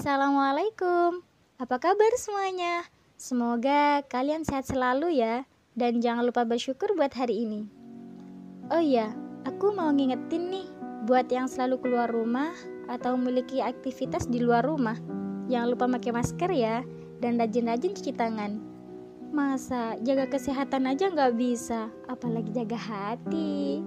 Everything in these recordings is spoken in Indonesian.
Assalamualaikum. Apa kabar semuanya? Semoga kalian sehat selalu ya dan jangan lupa bersyukur buat hari ini. Oh iya, aku mau ngingetin nih buat yang selalu keluar rumah atau memiliki aktivitas di luar rumah. Jangan lupa pakai masker ya dan rajin-rajin cuci tangan. Masa jaga kesehatan aja nggak bisa, apalagi jaga hati.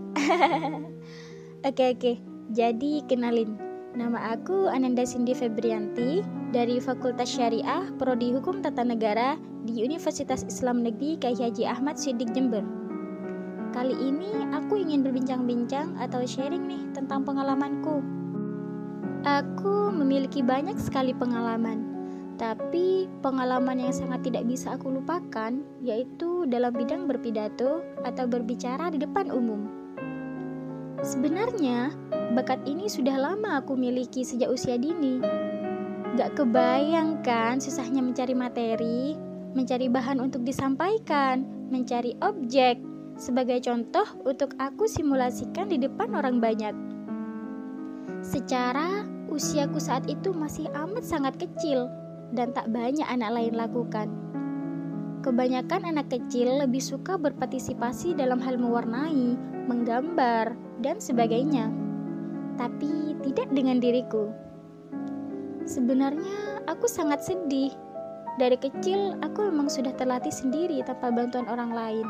oke oke, jadi kenalin. Nama aku Ananda Cindy Febrianti dari Fakultas Syariah Prodi Hukum Tata Negara di Universitas Islam Negeri Kyai Haji Ahmad Siddiq Jember. Kali ini aku ingin berbincang-bincang atau sharing nih tentang pengalamanku. Aku memiliki banyak sekali pengalaman, tapi pengalaman yang sangat tidak bisa aku lupakan yaitu dalam bidang berpidato atau berbicara di depan umum. Sebenarnya, bakat ini sudah lama aku miliki sejak usia dini. Gak kebayang kan susahnya mencari materi, mencari bahan untuk disampaikan, mencari objek, sebagai contoh untuk aku simulasikan di depan orang banyak. Secara usiaku saat itu masih amat sangat kecil dan tak banyak anak lain lakukan. Kebanyakan anak kecil lebih suka berpartisipasi dalam hal mewarnai, menggambar, dan sebagainya. Tapi tidak dengan diriku. Sebenarnya aku sangat sedih. Dari kecil aku memang sudah terlatih sendiri tanpa bantuan orang lain.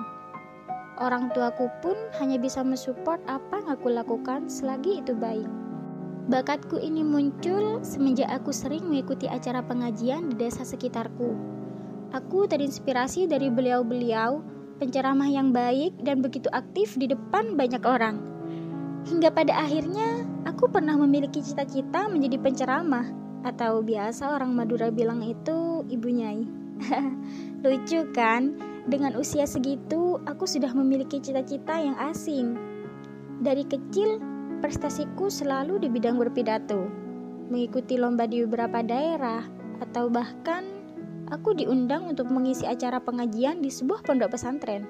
Orang tuaku pun hanya bisa mensupport apa yang aku lakukan selagi itu baik. Bakatku ini muncul semenjak aku sering mengikuti acara pengajian di desa sekitarku. Aku terinspirasi dari beliau-beliau, penceramah yang baik dan begitu aktif di depan banyak orang. Hingga pada akhirnya, aku pernah memiliki cita-cita menjadi penceramah, atau biasa orang Madura bilang itu ibu nyai. Lucu kan? Dengan usia segitu, aku sudah memiliki cita-cita yang asing. Dari kecil, prestasiku selalu di bidang berpidato, mengikuti lomba di beberapa daerah, atau bahkan aku diundang untuk mengisi acara pengajian di sebuah pondok pesantren.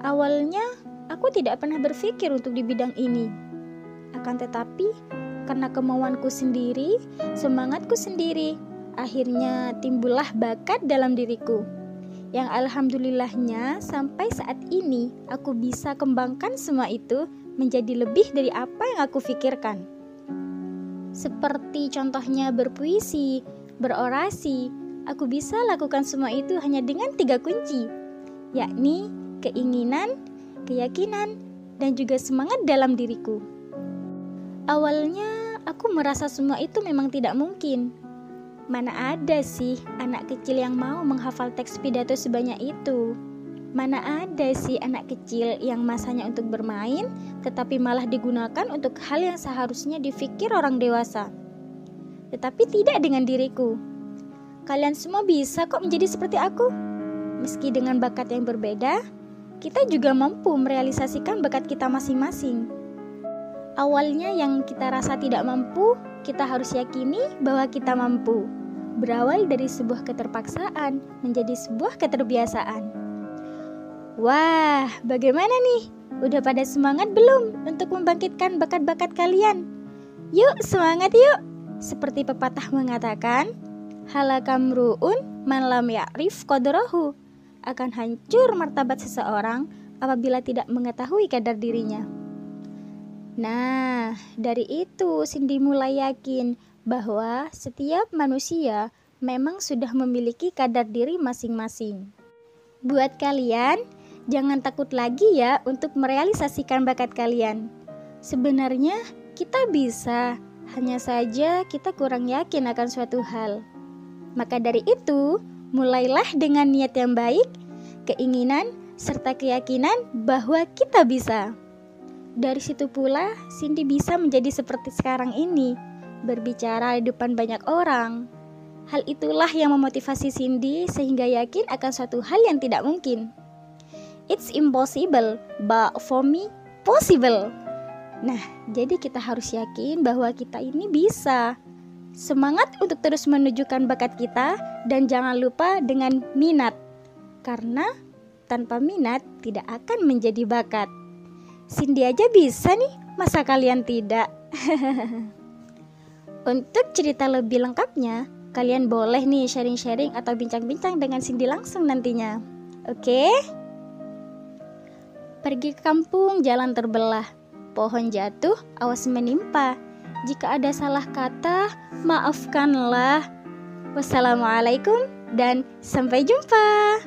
Awalnya, Aku tidak pernah berpikir untuk di bidang ini. Akan tetapi, karena kemauanku sendiri, semangatku sendiri, akhirnya timbullah bakat dalam diriku. Yang alhamdulillahnya sampai saat ini aku bisa kembangkan semua itu menjadi lebih dari apa yang aku pikirkan. Seperti contohnya berpuisi, berorasi, aku bisa lakukan semua itu hanya dengan tiga kunci, yakni keinginan, keyakinan, dan juga semangat dalam diriku. Awalnya aku merasa semua itu memang tidak mungkin. Mana ada sih anak kecil yang mau menghafal teks pidato sebanyak itu? Mana ada sih anak kecil yang masanya untuk bermain, tetapi malah digunakan untuk hal yang seharusnya difikir orang dewasa? Tetapi tidak dengan diriku. Kalian semua bisa kok menjadi seperti aku. Meski dengan bakat yang berbeda, kita juga mampu merealisasikan bakat kita masing-masing. Awalnya yang kita rasa tidak mampu, kita harus yakini bahwa kita mampu. Berawal dari sebuah keterpaksaan menjadi sebuah keterbiasaan. Wah, bagaimana nih? Udah pada semangat belum untuk membangkitkan bakat-bakat kalian? Yuk, semangat yuk! Seperti pepatah mengatakan, halakamruun man lam ya'rif qadrahu akan hancur martabat seseorang apabila tidak mengetahui kadar dirinya. Nah, dari itu Cindy mulai yakin bahwa setiap manusia memang sudah memiliki kadar diri masing-masing. Buat kalian, jangan takut lagi ya untuk merealisasikan bakat kalian. Sebenarnya kita bisa, hanya saja kita kurang yakin akan suatu hal. Maka dari itu, mulailah dengan niat yang baik, keinginan, serta keyakinan bahwa kita bisa. Dari situ pula, Cindy bisa menjadi seperti sekarang ini, berbicara di depan banyak orang. Hal itulah yang memotivasi Cindy sehingga yakin akan suatu hal yang tidak mungkin. It's impossible, but for me, possible. Nah, jadi kita harus yakin bahwa kita ini bisa. Semangat untuk terus menunjukkan bakat kita dan jangan lupa dengan minat. Karena tanpa minat tidak akan menjadi bakat. Cindy aja bisa nih, masa kalian tidak? Untuk cerita lebih lengkapnya, kalian boleh nih sharing-sharing atau bincang-bincang dengan Cindy langsung nantinya. Oke? Pergi ke kampung, jalan terbelah. Pohon jatuh, awas menimpa. Jika ada salah kata, maafkanlah. Wassalamualaikum dan sampai jumpa.